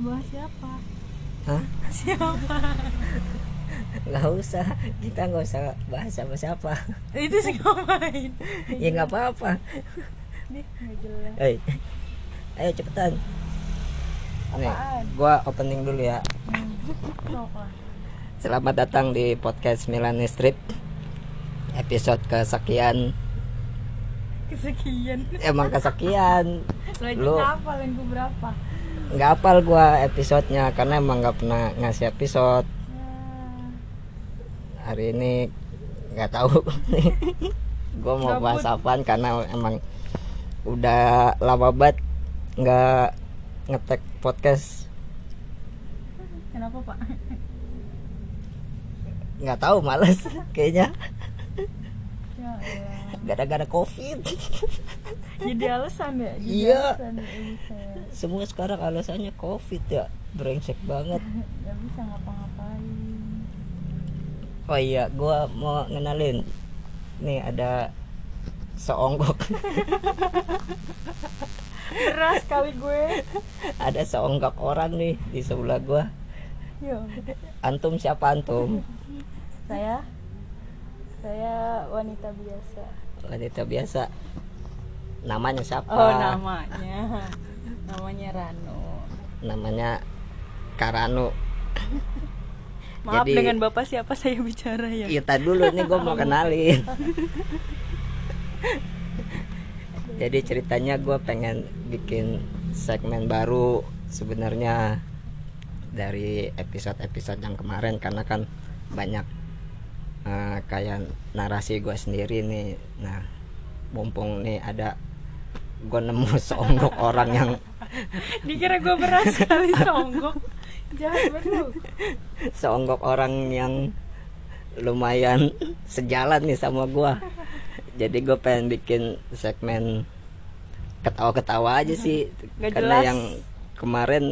bahas siapa? Hah? siapa? Nggak usah. Kita nggak usah bahas siapa siapa. Itu sih ngapain ya nggak apa-apa. Nih nggak jelas. Hei, ayo cepetan. Nih Apaan? gua opening dulu ya. Selamat datang di podcast Milani Strip episode kesekian. Kesekian. Emang kesekian. Lu- apa gue berapa nggak apal gua episodenya karena emang nggak pernah ngasih episode. Hari ini nggak tahu. Gue mau bahas apaan karena emang udah lama banget nggak ngetek podcast. Kenapa pak? Nggak tahu males kayaknya. Ya. Gara-gara covid. Jadi alasan ya? Jadi Iya. alasan ya semua sekarang alasannya covid ya. Brengsek banget. Nggak bisa ngapa-ngapain. Oh iya gue mau ngenalin. Nih ada seonggok. Keras kali gue. Ada seonggok orang nih di sebelah gue yo antum siapa antum? Saya? Saya wanita biasa wanita biasa. Namanya siapa? Oh namanya. Namanya Rano namanya Karanu. Maaf Jadi- dengan bapak siapa saya bicara ya? Iya dulu. Nih gue mau kenalin. Jadi ceritanya gue pengen bikin segmen baru sebenarnya dari episode-episode yang kemarin. Karena kan banyak eh, kayak narasi gue sendiri nih. Nah, mumpung nih ada gue nemu seonggok orang yang dikira gue beras kali songgok jahat banget seonggok orang yang lumayan sejalan nih sama gua jadi gue pengen bikin segmen ketawa-ketawa aja sih Nggak karena jelas. yang kemarin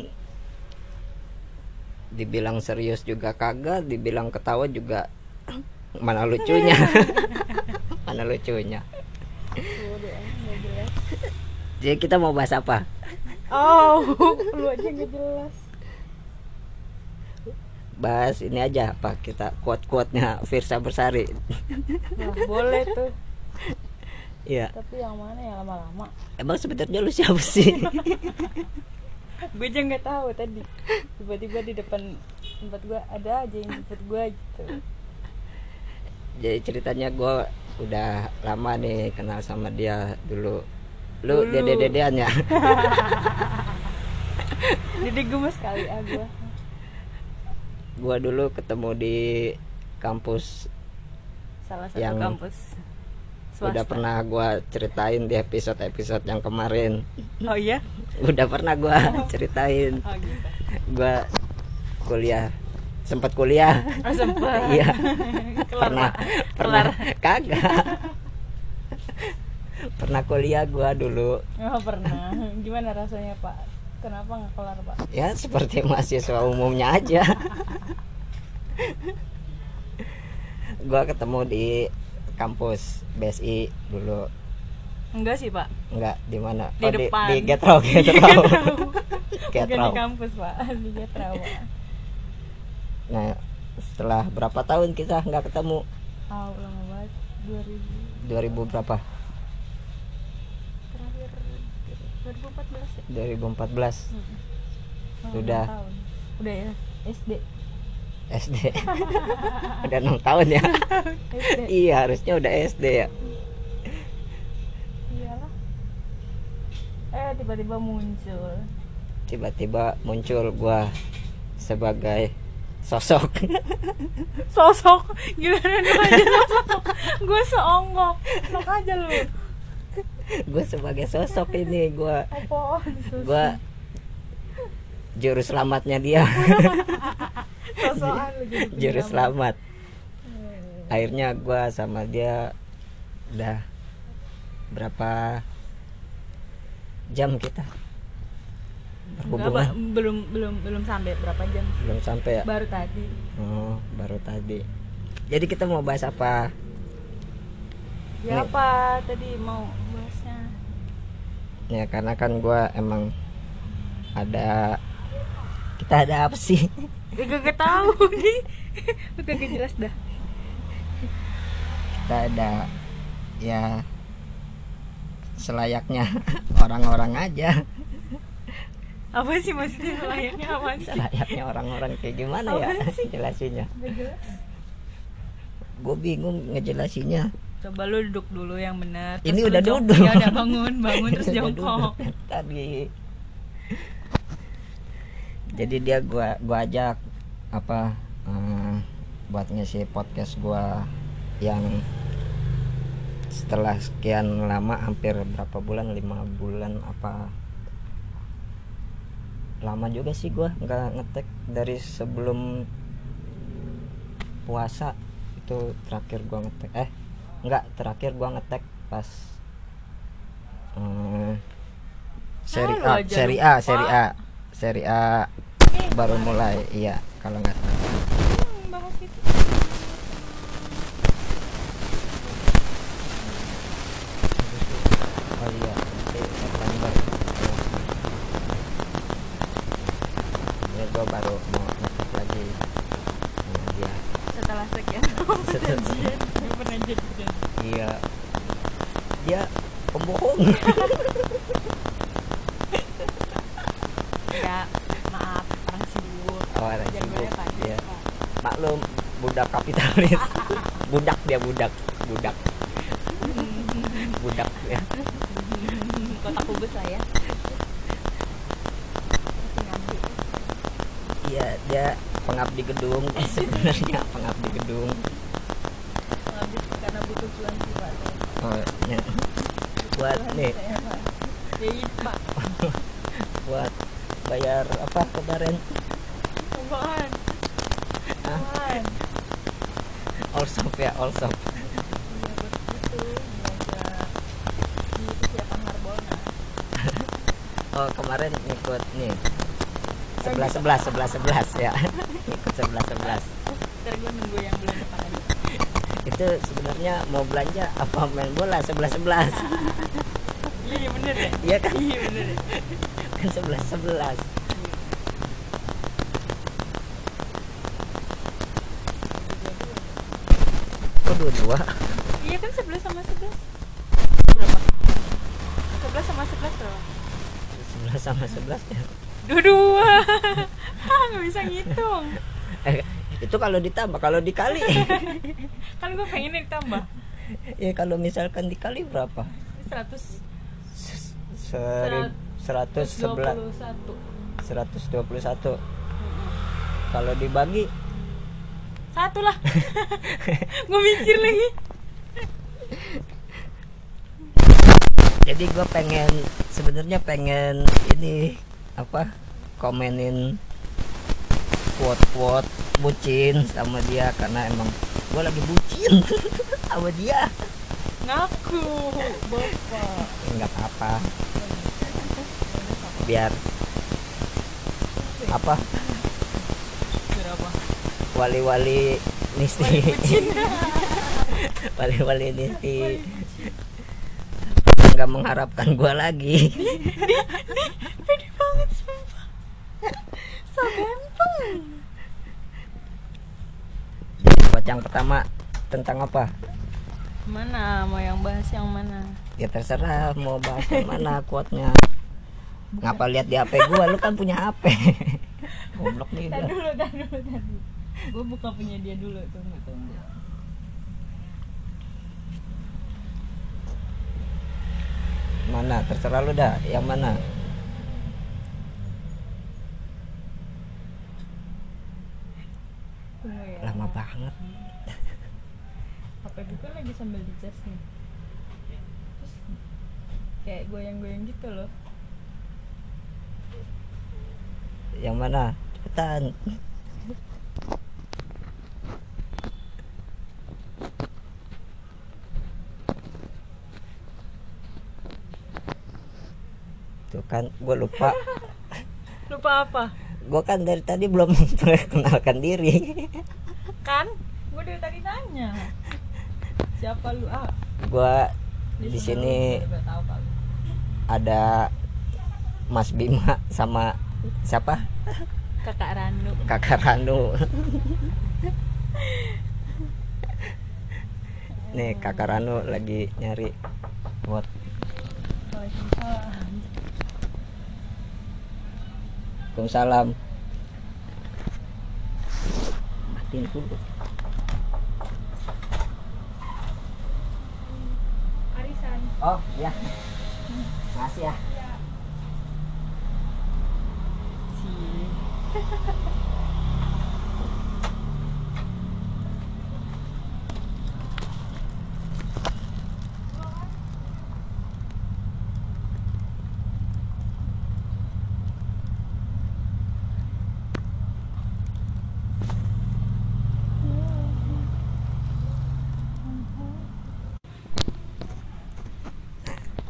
dibilang serius juga kagak dibilang ketawa juga mana lucunya? Mana lucunya? Jadi kita mau bahas apa? Oh lu aja nggak jelas. Bahas ini aja apa kita quote-quote-nya Firsa Bersari. Nah, boleh tuh. Iya, tapi yang mana ya lama-lama? Emang sebenarnya lu siapa sih? gue aja nggak tahu tadi. Tiba-tiba di depan tempat gue ada aja yang jemput gue gitu Jadi ceritanya gue udah lama nih kenal sama dia dulu. Lu Dulu. dede-dedean ya? jadi gemes kali ah gue gue dulu ketemu di kampus salah satu Yang kampus udah swasta. pernah gue ceritain di episode-episode yang kemarin. oh iya Udah pernah gue ceritain oh gitu gue kuliah sempat kuliah. oh Iya. pernah pernah kagak. pernah kuliah gue dulu. oh pernah gimana rasanya pak kenapa nggak kelar pak Ya seperti mahasiswa umumnya aja. gua ketemu di kampus BSI dulu. enggak sih pak Enggak, di mana? Di Oh, depan. di Di Getrau. Getrau. bukan Getrau. di kampus pak di Getrau pak Nah, setelah berapa tahun kita nggak ketemu? oh lama banget 2000 2000 berapa? terakhir 2014 ya 2014 Hmm. Oh, Udah. enam tahun. udah ya SD SD. Udah enam tahun ya? SD iya, harusnya udah SD ya. iyalah eh tiba-tiba muncul Tiba-tiba muncul gua sebagai sosok. Sosok? Gimana lu aja sosok gue seonggok. Sok aja lu. Gue sebagai sosok ini gue gue juru selamatnya dia. Juru selamat. Hmm. akhirnya gue sama dia udah berapa jam kita berhubungan Pak. belum belum belum sampai berapa jam. Belum sampai ya? Baru tadi. Oh baru tadi. Jadi kita mau bahas apa? Ya Nih. apa? Tadi mau bahasnya. Ya karena kan gue emang ada kita ada apa sih? Gue gak tahu nih. Gue gak jelas dah. kita ada ya selayaknya orang-orang aja Apa sih maksudnya layaknya apa sih? selayaknya orang-orang kayak gimana ya Apaan sih? jelasinnya Gak jelas. gue bingung ngejelasinnya Coba lu duduk dulu yang benar. Ini udah jong- duduk. Ya udah bangun, bangun terus jongkok. tadi jadi dia gua gua ajak apa eh, buat ngisi podcast gua yang setelah sekian lama hampir berapa bulan lima bulan apa lama juga sih gua nggak ngetek dari sebelum puasa. Itu terakhir gua ngetek. Eh nggak terakhir gua ngetek pas eh, seri A seri. A seri A seri A baru mulai. Iya kalau nggak salah Hmm, bahas itu. oh iya nanti September ya gua baru mau ngetek lagi sama dia Setelah sekian lama perjanjian, gue pernah jadi iya dia pembohong Ya, maaf, orang sibuk. oh ada Jagoannya sibuk Pak. iya maklum budak kapitalis budak dia budak budak budak ya Kota kubus lah ya. Iya dia pengabdi gedung sebenarnya pengabdi gedung karena butuh cuan sih Pak. oh ya. buat nih. Ya Pak. buat bayar apa kemarin Apaan? Hah? Apaan? All shop ya all shop oh kemarin ikut nih. Sebelas sebelas sebelas sebelas ya. Ikut sebelas sebelas. Nunggu yang bulan depan aja. itu sebenarnya mau belanja apa main bola? Sebelas sebelas. Iya, iya bener ya? iya kan? Iya bener ya? kan sebelas sebelas kok dua dua Iya kan 11 sama 11 Berapa? 11 sama 11 berapa? sebelas sama sebelas ya. Dua-dua. Ah gak bisa ngitung. Eh, itu kalau ditambah kalau dikali. Kan gue pengen ditambah. Ya kalau misalkan dikali berapa? 100 Seri, seratus sebelas. 21 seratus dua puluh satu. Kalau dibagi Satu lah. Gue mikir lagi. Jadi gue pengen sebenarnya pengen ini apa komenin quote quote bucin sama dia karena emang gue lagi bucin sama dia. Ngaku Bapak. Ya, nggak apa-apa. Biar apa? Wali-wali nisti. Wali-wali nisti. Nggak mengharapkan gue lagi. Pede banget sumpah. So ganteng. Buat yang pertama tentang apa? Mana? Mau yang bahas yang mana? ya terserah mau bahas yang mana quote-nya. Ngapa lihat di HP gua? Lu kan punya HP goblok nih dulu, dulu, dulu Gue buka punya dia dulu Tunggu, tunggu mana? Terserah lu dah. Yang mana? Ya lama banget. HP gue kan lagi sambil dicas nih. Terus Kayak goyang-goyang gitu loh. Yang mana? Cepetan tuh kan gue lupa. Lupa apa? gue kan dari tadi belum perkenalkan diri. Kan? Gue dari tadi tanya Siapa lu? Ah. Gue di sini ada Mas Bima sama siapa? Kakak Ranu kakak Ranu nih kakak Ranu lagi nyari buat Waalaikumsalam. Matiin dulu. Arisan. Oh ya makasih ya sih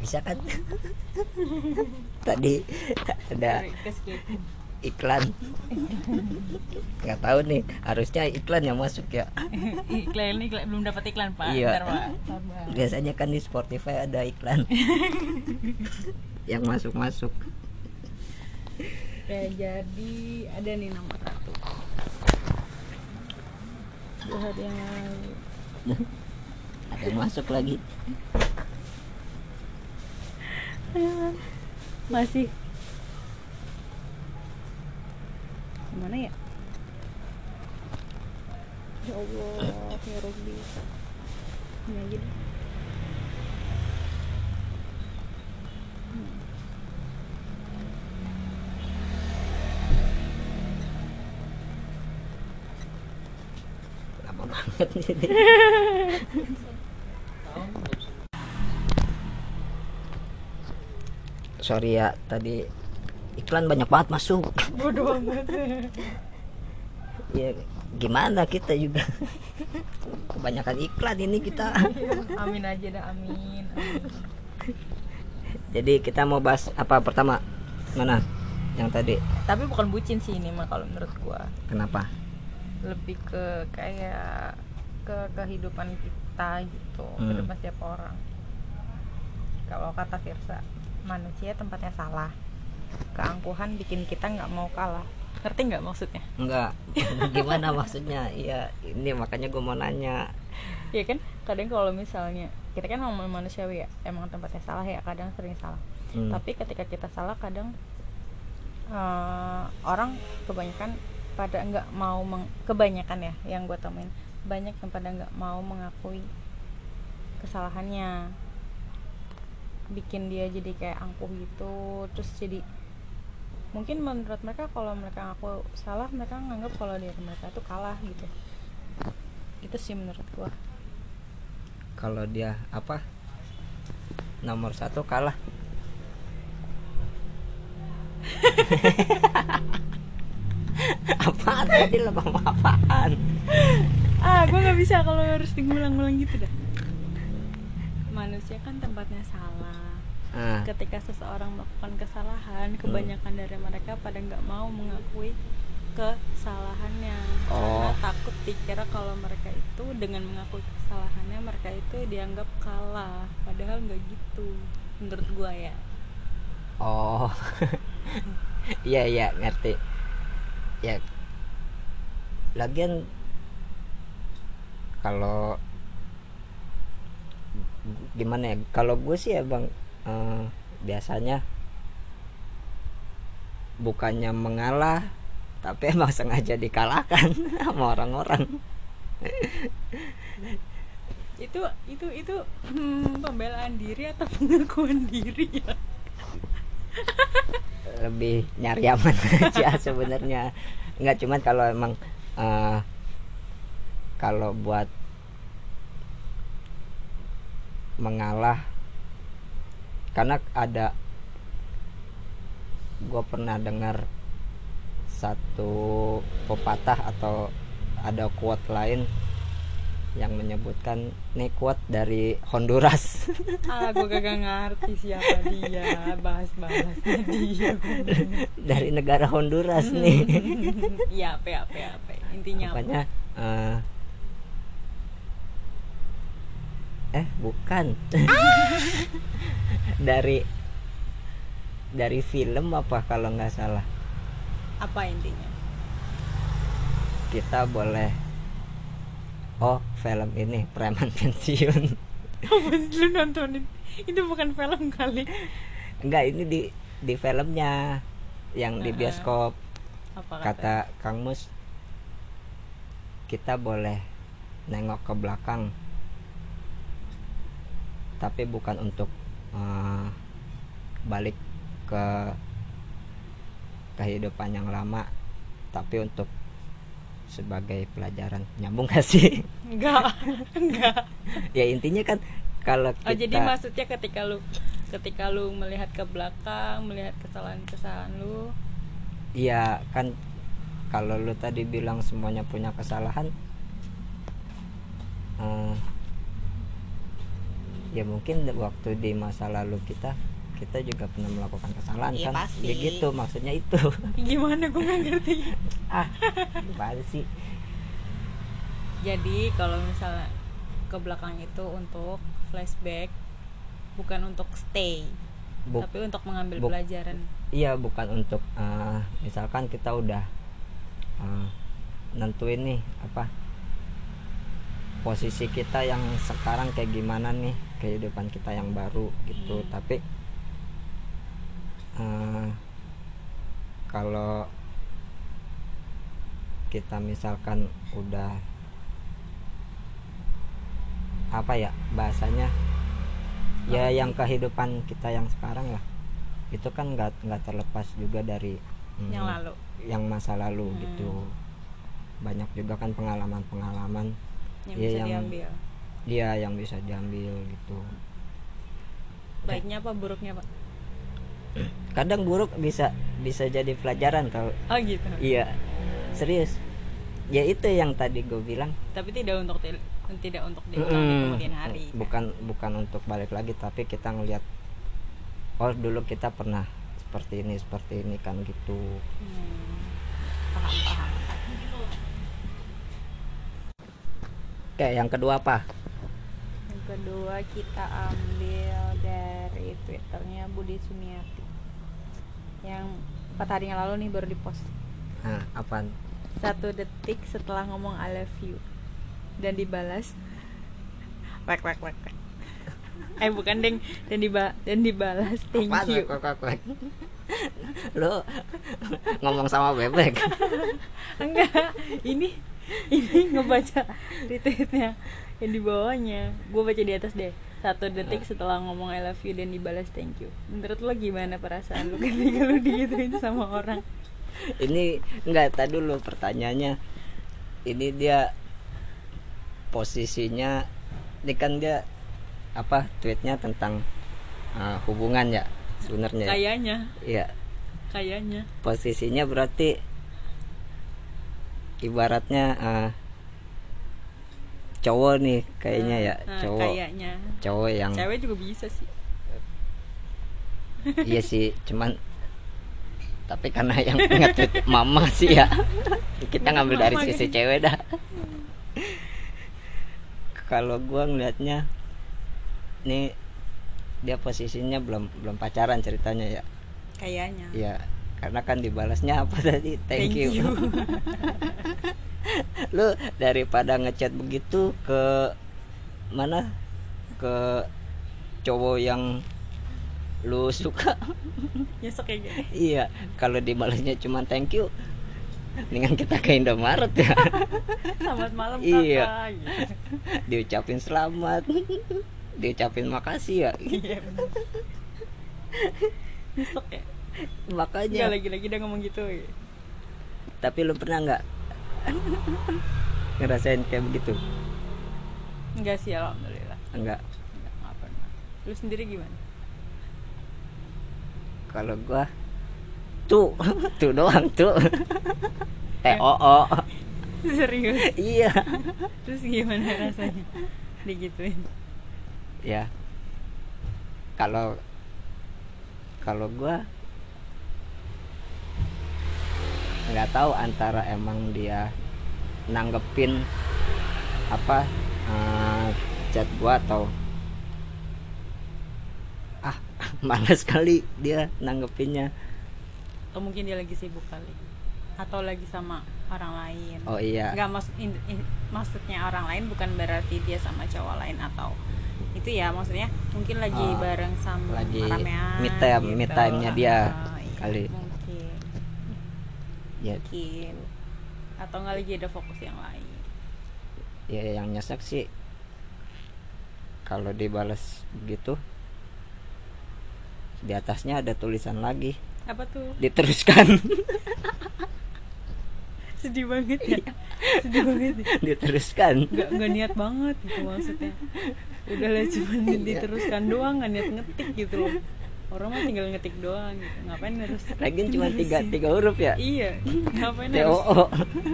bisa kan? Tadi ada iklan. Nggak tahu nih harusnya iklan yang masuk ya. Iklan iklan belum dapat iklan pak. Iya. Ntar, Pak. Biasanya kan di Spotify ada iklan. Yang masuk masuk Oke, jadi ada nih nomor satu. Dua hari yang lalu ada yang masuk lagi masih. Mana ya? Ya Allah ya Robbi ini aja deh. Lama banget sorry ya tadi iklan banyak banget masuk. Bodoh banget ya gimana kita juga? Kebanyakan iklan ini kita. Amin aja dah amin, amin. jadi kita mau bahas apa pertama? Mana? Yang tadi. Tapi bukan bucin sih ini mah kalau menurut gua. Kenapa? Lebih ke kayak ke kehidupan kita gitu Hmm. kehidupan setiap orang. Kalau kata Firsa manusia tempatnya salah. Keangkuhan bikin kita nggak mau kalah. Ngerti nggak maksudnya? Enggak gimana maksudnya? Iya ini makanya gue mau nanya. Ya kan? Kadang kalau misalnya kita kan ngomong manusiawi ya emang tempatnya salah ya kadang sering salah. Hmm. tapi ketika kita salah kadang eh, orang kebanyakan pada nggak mau meng- kebanyakan ya yang gue temuin banyak yang pada nggak mau mengakui kesalahannya bikin dia jadi kayak angkuh gitu terus jadi mungkin menurut mereka kalau mereka ngaku salah mereka nganggap kalau diri mereka itu kalah gitu. Itu sih menurut gua. Kalau dia apa? Nomor satu kalah. Apaan tadi lo apaan? Ah gue nggak bisa kalau harus diulang-ulang gitu dah manusia kan tempatnya salah. Ah, ketika seseorang melakukan kesalahan kebanyakan dari mereka pada nggak mau mengakui kesalahannya. Karena Oh. takut dikira kalau mereka itu dengan mengakui kesalahannya mereka itu dianggap kalah. Padahal nggak gitu menurut gua ya. Oh. Iya iya ngerti. Ya. Lagian kalau gimana ya? Kalau gue sih ya bang eh, biasanya bukannya mengalah tapi emang sengaja dikalahkan sama orang-orang. Itu itu itu hmm, pembelaan diri atau pengakuan diri ya? Lebih nyari aman aja sebenarnya. Nggak cuman kalau emang eh, kalau buat mengalah karena ada gue pernah dengar satu pepatah atau ada quote lain yang menyebutkan ini quote dari Honduras ah gue kagak ngerti siapa dia bahas-bahasnya dia gua. dari negara Honduras nih iya apa apa apa ya. intinya apa pokoknya eh, bukan. Dari dari film apa kalau nggak salah? Apa intinya? Kita boleh oh film ini preman pensiun. Sih lu nontonin itu bukan film kali. Enggak ini di di filmnya yang di bioskop. Apa kata Kang Mus kita boleh nengok ke belakang tapi bukan untuk eh, balik ke kehidupan yang lama tapi untuk sebagai pelajaran. Nyambung gak sih? Enggak enggak ya intinya kan kalau oh kita jadi maksudnya ketika lu ketika lu melihat ke belakang melihat kesalahan-kesalahan lu? Iya kan kalau lu tadi bilang semuanya punya kesalahan eh, ya mungkin waktu di masa lalu kita kita juga pernah melakukan kesalahan Iya, kan? pasti. ya gitu maksudnya itu. Gimana gue nggak ngerti? Ah gimana sih? Jadi kalau misalnya ke belakang itu untuk flashback bukan untuk stay Buk- tapi untuk mengambil buk- pelajaran. Iya bukan untuk eh, misalkan kita udah eh, nentuin nih apa posisi kita yang sekarang kayak gimana nih kehidupan kita yang baru gitu. Hmm. tapi eh, kalau kita misalkan udah apa ya bahasanya ya Apa yang kehidupan kita yang sekarang lah. Itu kan nggak nggak terlepas juga dari mm, yang lalu. yang masa lalu Hmm. gitu. Banyak juga kan pengalaman-pengalaman. Yang Iya, bisa yang- diambil dia yang bisa diambil gitu. Baiknya apa buruknya pak? Kadang buruk bisa bisa jadi pelajaran kalau oh gitu. Iya. Serius. Ya itu yang tadi gue bilang. Tapi tidak untuk tidak untuk diulang di Mm-mm. kemudian hari. Bukan bukan untuk balik lagi tapi kita ngelihat oh dulu kita pernah seperti ini seperti ini kan gitu. Hmm. paham paham. Oke yang kedua apa kedua kita ambil dari twitternya Budi Sumiati. Yang empat hari yang lalu nih baru dipost. Nah apa satu detik setelah ngomong I love you. Dan dibalas. Wek wek wek eh bukan deng. Dan diba dan dibalas. Thank Apaan, you. Wek, wek, wek? lu ngomong sama bebek? Enggak. Ini ini ngebaca retweetnya yang di bawahnya. Gue baca di atas deh. Satu detik setelah ngomong I love you dan dibalas thank you. Menurut lo gimana perasaan lu ketika lu digituin sama orang? Ini enggak tadi dulu pertanyaannya ini dia posisinya ini kan dia apa tweetnya tentang uh, hubungan ya sebenarnya ya? kayaknya. Iya. Kayaknya. Posisinya berarti ibaratnya uh, cowok nih kayaknya ya Nah, cowok. kayaknya. Cowok yang cewek juga bisa sih. Iya sih cuman tapi karena yang nge-tweet mama sih ya. Kita ngambil dari Mama sisi kan. cewek dah. Kalau gua ngelihatnya nih dia posisinya belum belum pacaran ceritanya ya. Kayaknya. Ya karena kan dibalasnya apa tadi? Thank, you, lu daripada ngechat begitu ke mana? Ke cowok yang lu suka? Nyesek gini. Iya, kalau dibalasnya cuma thank you, dengan kita ke Indomaret ya, selamat malam Iya. kakak. Gitu. diucapin selamat, diucapin makasih ya, iya nyesek ya Makanya. lagi-lagi dia ngomong gitu. Tapi lu pernah nggak ngerasain kayak begitu? enggak sih alhamdulillah Enggak. enggak, enggak pernah lu sendiri gimana Kalau gua tuh, tuh doang tuh. T O O. serius Iya. terus gimana rasanya digituin Ya. Kalau kalau gua nggak tahu antara emang dia nanggepin apa eh, chat gua atau ah males kali dia nanggepinnya. Atau mungkin dia lagi sibuk kali. Atau lagi sama orang lain. Oh iya. Nggak maksud in- in- maksudnya orang lain bukan berarti dia sama cowok lain atau itu ya maksudnya mungkin lagi Oh, bareng sama lagi ramean me time- gitu. me time-nya dia Ah, iya, kali. mungkin ya. Mungkin. Atau nggak lagi ada fokus yang lain? Ya yang nyesek sih kalau dibalas begitu di atasnya ada tulisan lagi. Apa tuh? Diteruskan. Sedih banget ya? Iya. sedih banget ya. diteruskan. Nggak nggak niat banget gitu maksudnya. Udahlah cuma Iya. diteruskan doang nggak niat ngetik gitu loh orang mah tinggal ngetik doang gitu. Ngapain harus lagi cuma tiga tiga huruf ya? Iya ngapain harus? TOO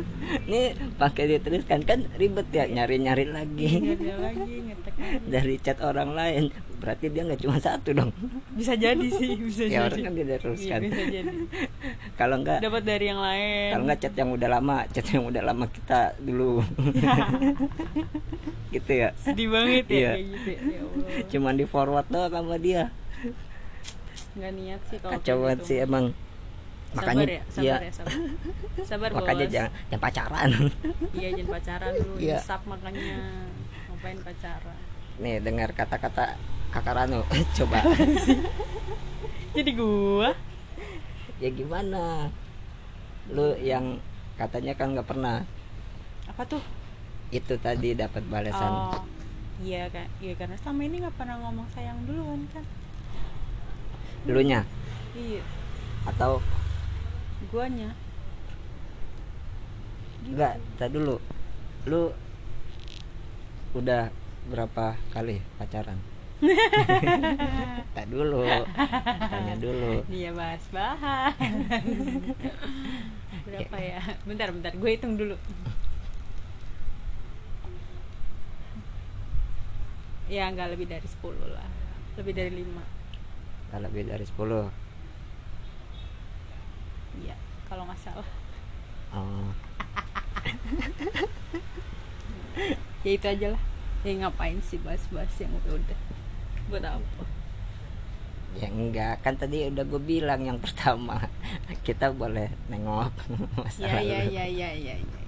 ini pakai diteruskan kan ribet ya nyari nyari lagi. Ada lagi ngetek lagi. Dari chat orang lain berarti dia nggak cuma satu dong. Bisa jadi sih bisa ya jadi. orang kan Iya, diteruskan bisa jadi. Kalau nggak dapat dari yang lain. kalau nggak chat yang udah lama chat yang udah lama kita dulu. Gitu ya. Sedih banget ya Iya. kayak gitu ya, Ya Allah. Cuman di forward doang sama dia nggak niat sih kalau kacau banget gitu. sih emang. Sabar makanya ya sabar iya, ya sabar. Sabar makanya bos jangan jangan pacaran. Iya jangan pacaran dulu Iya. nyesap makanya. Ngapain pacaran? Nih dengar kata-kata kakak Rano. Coba. Jadi gua? Ya gimana? Lu yang katanya kan nggak pernah. Apa tuh? Itu tadi dapat balasan. Oh iya kan iya karena selama ini nggak pernah ngomong sayang duluan kan dulunya? Iya. Atau? Guanya. Enggak tadi dulu. Lu udah berapa kali pacaran? Tak dulu. Tanya dulu. Dia bahas bahas berapa ya? Bentar bentar. Gue hitung dulu. Ya nggak lebih dari 10 lah. Lebih dari 5 tak lebih dari 10 iya kalau nggak salah. Oh, ya itu aja lah. Ya ngapain sih bahas-bahas yang udah buat apa? Ya enggak kan tadi udah gue bilang yang pertama. Kita boleh nengok ya masalah ya lu. ya ya ya ya.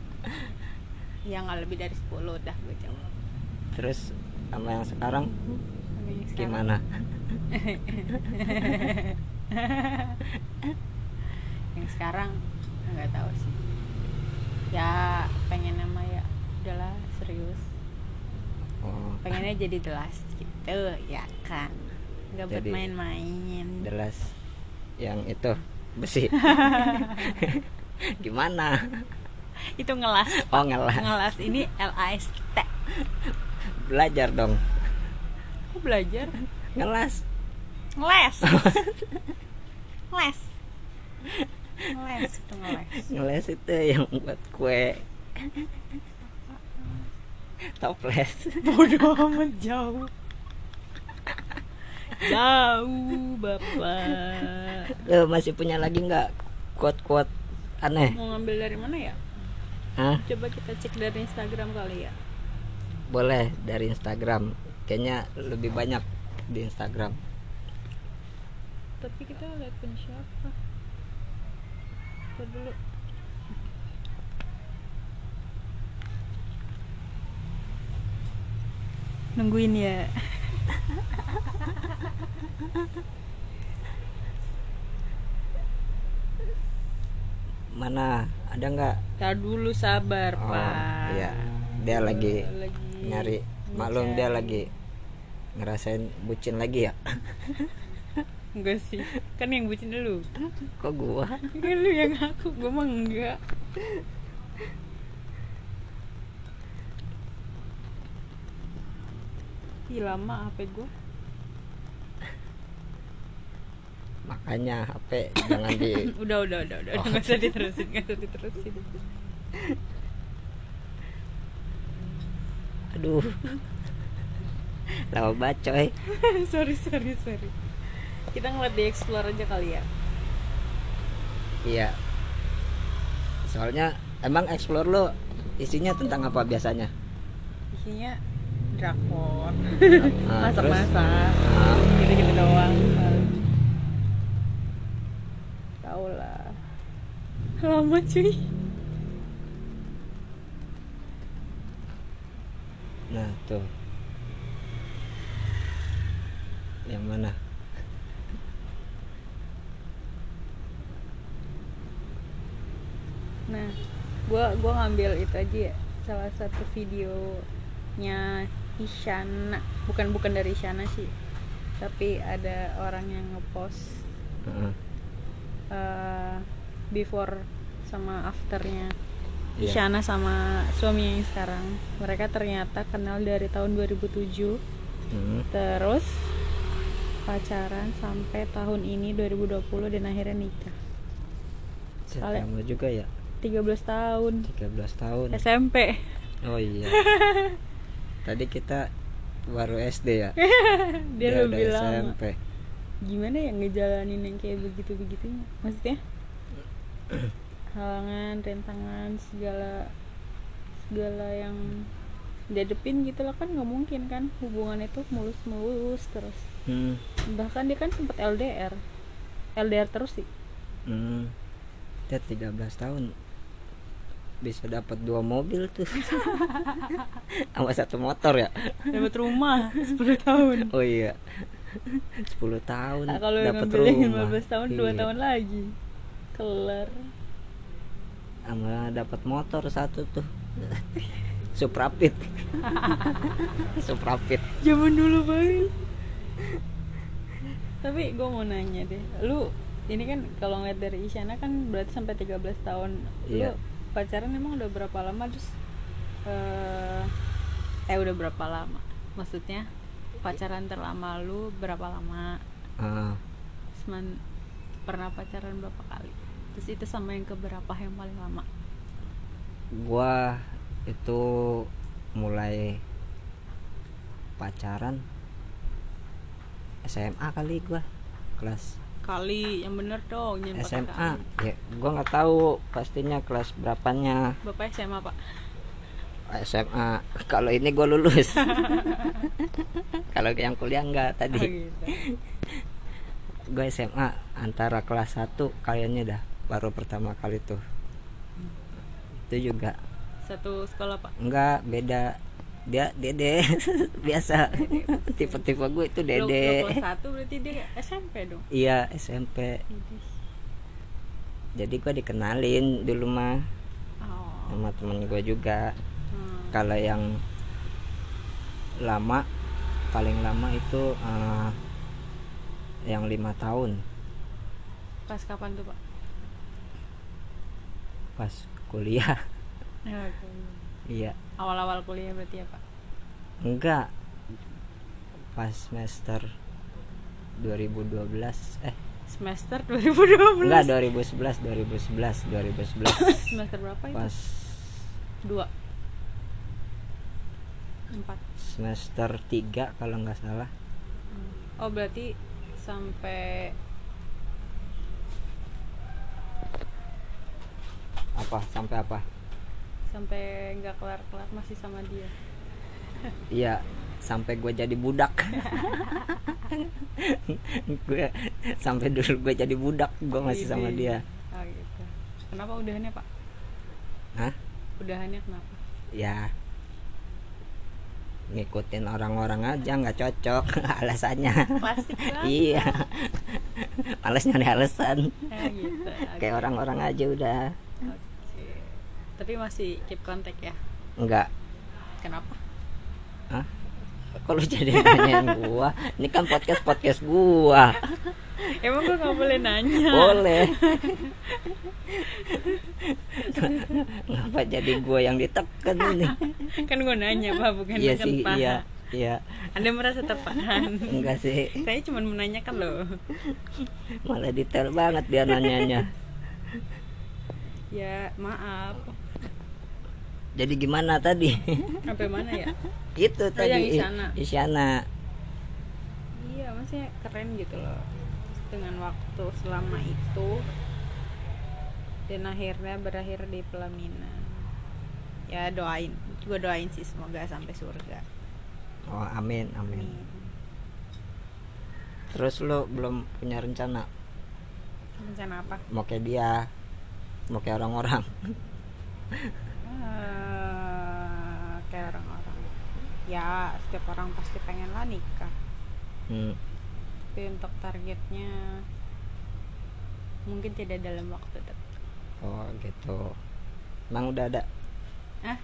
Ya nggak lebih dari 10 udah gue jawab. Terus sama yang sekarang? Sama yang sekarang. gimana yang sekarang nggak tahu sih. Ya pengen nama ya udahlah serius. Oh. Pengennya jadi the last gitu ya kan? Nggak buat main-main jelas yang itu besi. Gimana? Itu ngelas. Oh ngelas. Ngelas ini L A S T. Belajar dong. Aku belajar ngelas ngeles. Ngeles. Ngeles itu ngeles. Ngeles itu yang buat kue. Toples. Bodoh amat jauh. Jauh bapak. Lo masih punya lagi nggak quote-quote aneh? Mau ngambil dari mana ya? Hah? coba kita cek dari Instagram kali ya. Boleh dari Instagram. Kayaknya lebih banyak di Instagram. Tapi kita lihat punya siapa. Ntar dulu. Nungguin ya. Mana? Ada nggak? Tar dulu sabar Oh, pak. iya. Dia lagi Lagi nyari. maklum dia lagi ngerasain bucin lagi ya? Enggak sih. Kan yang bucin dulu kok gua? Kan lu yang aku gue mah enggak. Ih lama HP gue makanya HP jangan di Udah udah udah udah. Oh. Gak usah diterusin Gak usah diterusin. Aduh lama banget coy. Sorry sorry sorry. Kita ngeliat di explore aja kali ya? Iya. Soalnya emang explore lo isinya tentang apa biasanya? Isinya drakor. Ah, Masak-masak. Ah. Gitu-gitu doang. Tahu lah lama cuy. Nah tuh yang mana nah gua gua ngambil itu aja ya. Salah satu videonya Isyana. Bukan bukan dari Isyana sih. Tapi ada orang yang ngepost Heeh. eh, before sama afternya. Iya. Isyana sama suaminya yang sekarang. Mereka ternyata kenal dari tahun 2007 Hmm. terus pacaran sampai tahun ini 2020 dan akhirnya nikah. Kali- lama juga ya? 13 tahun. 13 tahun. SMP oh iya. Tadi kita baru SD ya? Dia udah lebih lama. SMP gimana ya ngejalanin yang kayak begitu begitunya maksudnya? Halangan rintangan segala segala yang dihadepin gitu lah kan nggak mungkin kan hubungan itu mulus mulus terus. Hmm. bahkan dia kan sempet LDR LDR terus sih. Hmm. Dia 13 tahun. Bisa dapat dua mobil tuh. Sama satu motor ya? Dapat rumah 10 tahun. Oh iya. 10 tahun nah, kalau dapat rumah. 15 tahun 2 Iya. tahun lagi. Kelar. Sama dapat motor satu tuh Suprapit. Suprapit. Zaman dulu banget. Tapi gue mau nanya deh lu ini kan kalau ngeliat dari Isyana kan berarti sampai 13 tahun. Iya. lu pacaran emang udah berapa lama? Terus eh eh udah berapa lama? Maksudnya pacaran terlama lu berapa lama? Ah, Semen, pernah pacaran berapa kali? Terus itu sama yang keberapa yang paling lama? Gua itu mulai pacaran SMA kali gua kelas kali yang bener dong SMA ya gua nggak tahu pastinya kelas berapanya. Bapak SMA pak? SMA kalau ini gua lulus. Kalau yang kuliah enggak Oh, tadi gitu. gue SMA antara kelas 1 kayaknya dah baru pertama kali tuh. Itu juga satu sekolah pak? Enggak beda. Dia dede biasa. Tipe-tipe gue itu dede. satu berarti dia SMP dong? Iya SMP jadi gue dikenalin dulu mah. Oh. sama temen gue juga. Hmm. kalau yang lama paling lama itu eh, yang lima tahun. Pas kapan tuh pak? Pas kuliah Ya, oke. iya. Awal-awal kuliah berarti ya pak? Enggak. Pas semester 2012 eh. Semester 2012 enggak 2011 2011 2011 semester berapa itu? Pas dua. Empat. Semester 3 kalau nggak salah. Oh berarti sampai apa? Sampai apa sampai nggak kelar kelar masih sama dia. Iya sampai gue jadi budak. Gue sampai dulu gue jadi budak gue masih sama Widih. dia. Oh gitu. Kenapa udahannya pak? Hah? udahannya kenapa? Ya ngikutin orang-orang aja nggak cocok alasannya. Iya. Males nyari alasan. Eh, gitu. Kayak orang-orang aja udah. Tapi masih keep kontak ya enggak kenapa Hah? Lu jadi nanyain gua? Ini kan podcast podcast gua. emang gue nggak boleh nanya Boleh. Ngapa jadi gua yang ditekan ini? kan gue nanya pak bukan Iya sih, paha. iya, iya. anda merasa terpahan Enggak sih. saya cuma menanyakan loh Malah detail banget dia nanyanya. ya maaf Jadi gimana tadi? sampai mana ya Itu Oh, yang tadi Isyana. Isyana. iya maksudnya keren gitu loh dengan waktu selama itu dan akhirnya berakhir di pelaminan ya doain gue doain sih semoga sampai surga Oh, amin, amin. Amin. Terus lu belum punya rencana rencana apa mau kayak dia? mau kayak orang-orang Eh, kayak orang-orang. Ya setiap orang pasti pengen lah nikah. Hmm. tapi untuk targetnya mungkin tidak dalam waktu dekat. Oh gitu. Emang udah ada? Ah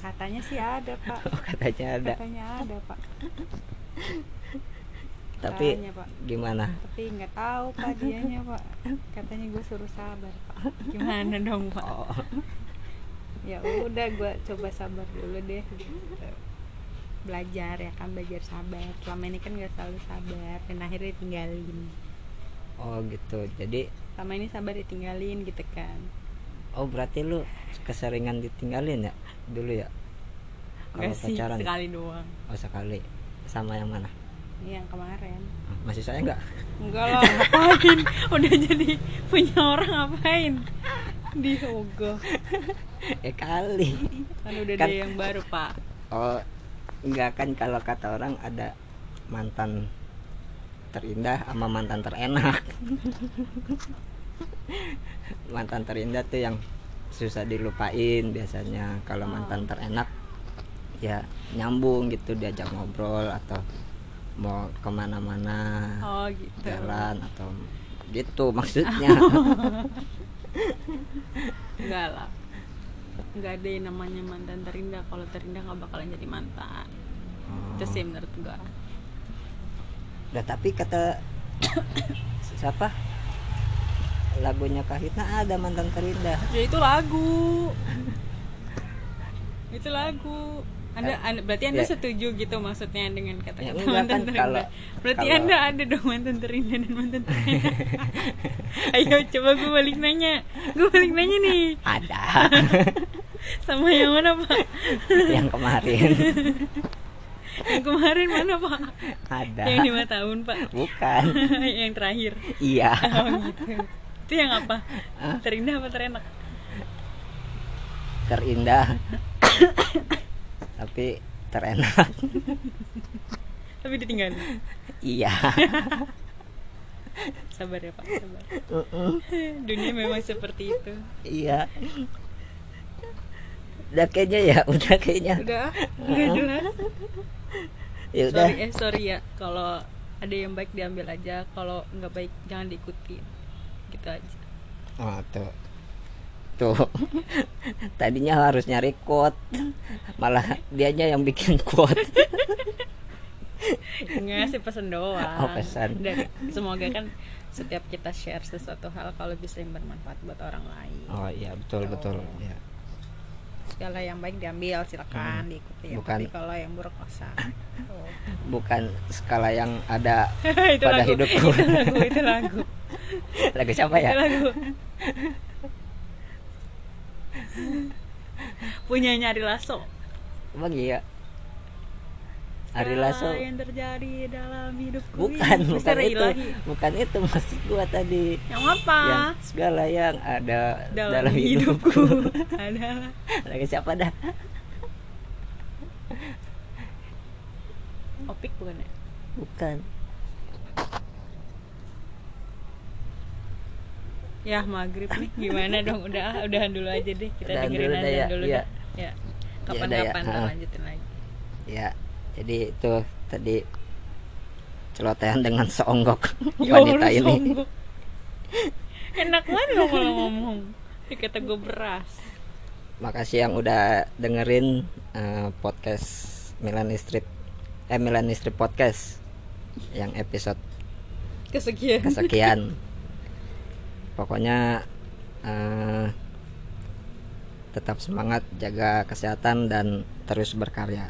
katanya sih ada pak. Oh, katanya ada. Katanya ada pak. Tapi Katanya, Pak. gimana? Tapi nggak tahu pak dianya pak. Katanya gue suruh sabar pak. Gimana dong pak? Oh ya udah gue coba sabar dulu deh gitu. belajar ya kan belajar sabar. Selama ini kan nggak selalu sabar dan akhirnya ditinggalin. Oh gitu. Jadi selama ini sabar ditinggalin gitu kan. Oh berarti lu keseringan ditinggalin ya dulu ya? Kalau Nggak sih pacaran? sekali doang. Oh sekali. Sama yang mana? Ini yang kemarin. Ah, masih saya nggak? Enggak lah ngapain? Udah jadi punya orang ngapain di ogah eh kali. Kan udah Kan- ada yang baru pak. Oh enggak kan kalau kata orang ada mantan terindah sama mantan terenak. Mantan terindah tuh yang susah dilupain biasanya. Kalau Oh. mantan terenak ya nyambung gitu diajak ngobrol atau mau ke mana-mana oh gitu. jalan atau gitu maksudnya enggak lah. Enggak ada yang namanya mantan terindah. Kalau terindah nggak bakalan jadi mantan. Itu sih menurut gua. Nah, tapi kata siapa? Lagunya Kahitna ada mantan terindah. Ya itu lagu. Itu lagu anda, anda berarti anda ya. setuju gitu maksudnya dengan Ya, kata-kata enggak mantan kan, terindah kalau- berarti kalau- anda ada dong mantan terindah dan mantan terindah ayo coba gue balik nanya. Gue balik nanya nih. Ada. Sama yang mana pak? Yang kemarin. Yang kemarin mana pak? Ada. Yang lima tahun pak. Bukan. Yang terakhir. Iya. Oh gitu. Itu yang apa? Terindah apa terenak? Terindah tapi terenak. Tapi ditinggal iya. Sabar ya pak sabar. Mm-mm. dunia memang seperti itu. Iya. Udah kayaknya ya udah kayaknya. Udah udah jelas. Ya udah. Sorry eh sorry ya. Kalau ada yang baik diambil aja kalau nggak baik jangan diikuti gitu aja. Oh tuh tuh tadinya harus nyari quote malah dianya yang bikin quote. Ngasih pesan doang. Oh, pesan. Dan semoga kan setiap kita share sesuatu hal kalau bisa yang bermanfaat buat orang lain. Oh iya betul betul ya segala yang baik diambil silakan diikuti Hmm. Bukan- tapi kalau yang buruk nggak usah. Tuh. bukan skala yang ada itu pada lagu. hidupku. itu lagu itu lagu. Lagu siapa itu ya lagu punya nyari lasso. Emang iya? Ari Lasso. yang terjadi dalam hidupku bukan ini. bukan Misteri itu. ilahi. bukan itu maksud gua tadi. Yang apa? Yang segala yang ada dalam, dalam, hidupku, hidupku. Adalah lagi siapa dah? Opik bukan ya? Bukan ya maghrib nih. Gimana dong? Udah udahan dulu aja deh. Kita Udahan dengerin dulu aja ya, dulu iya. dah. Ya. Udah ya. kapan-kapan kita Ha. lanjutin lagi. Ya jadi itu tadi celotehan dengan seonggok Ya wanita ini. enak banget lo kalau ngomong. Ini kata gue beras. Makasih yang udah dengerin eh, podcast Milan Street eh Milan Street podcast yang episode kesekian. kesekian pokoknya eh, tetap semangat jaga kesehatan dan terus berkarya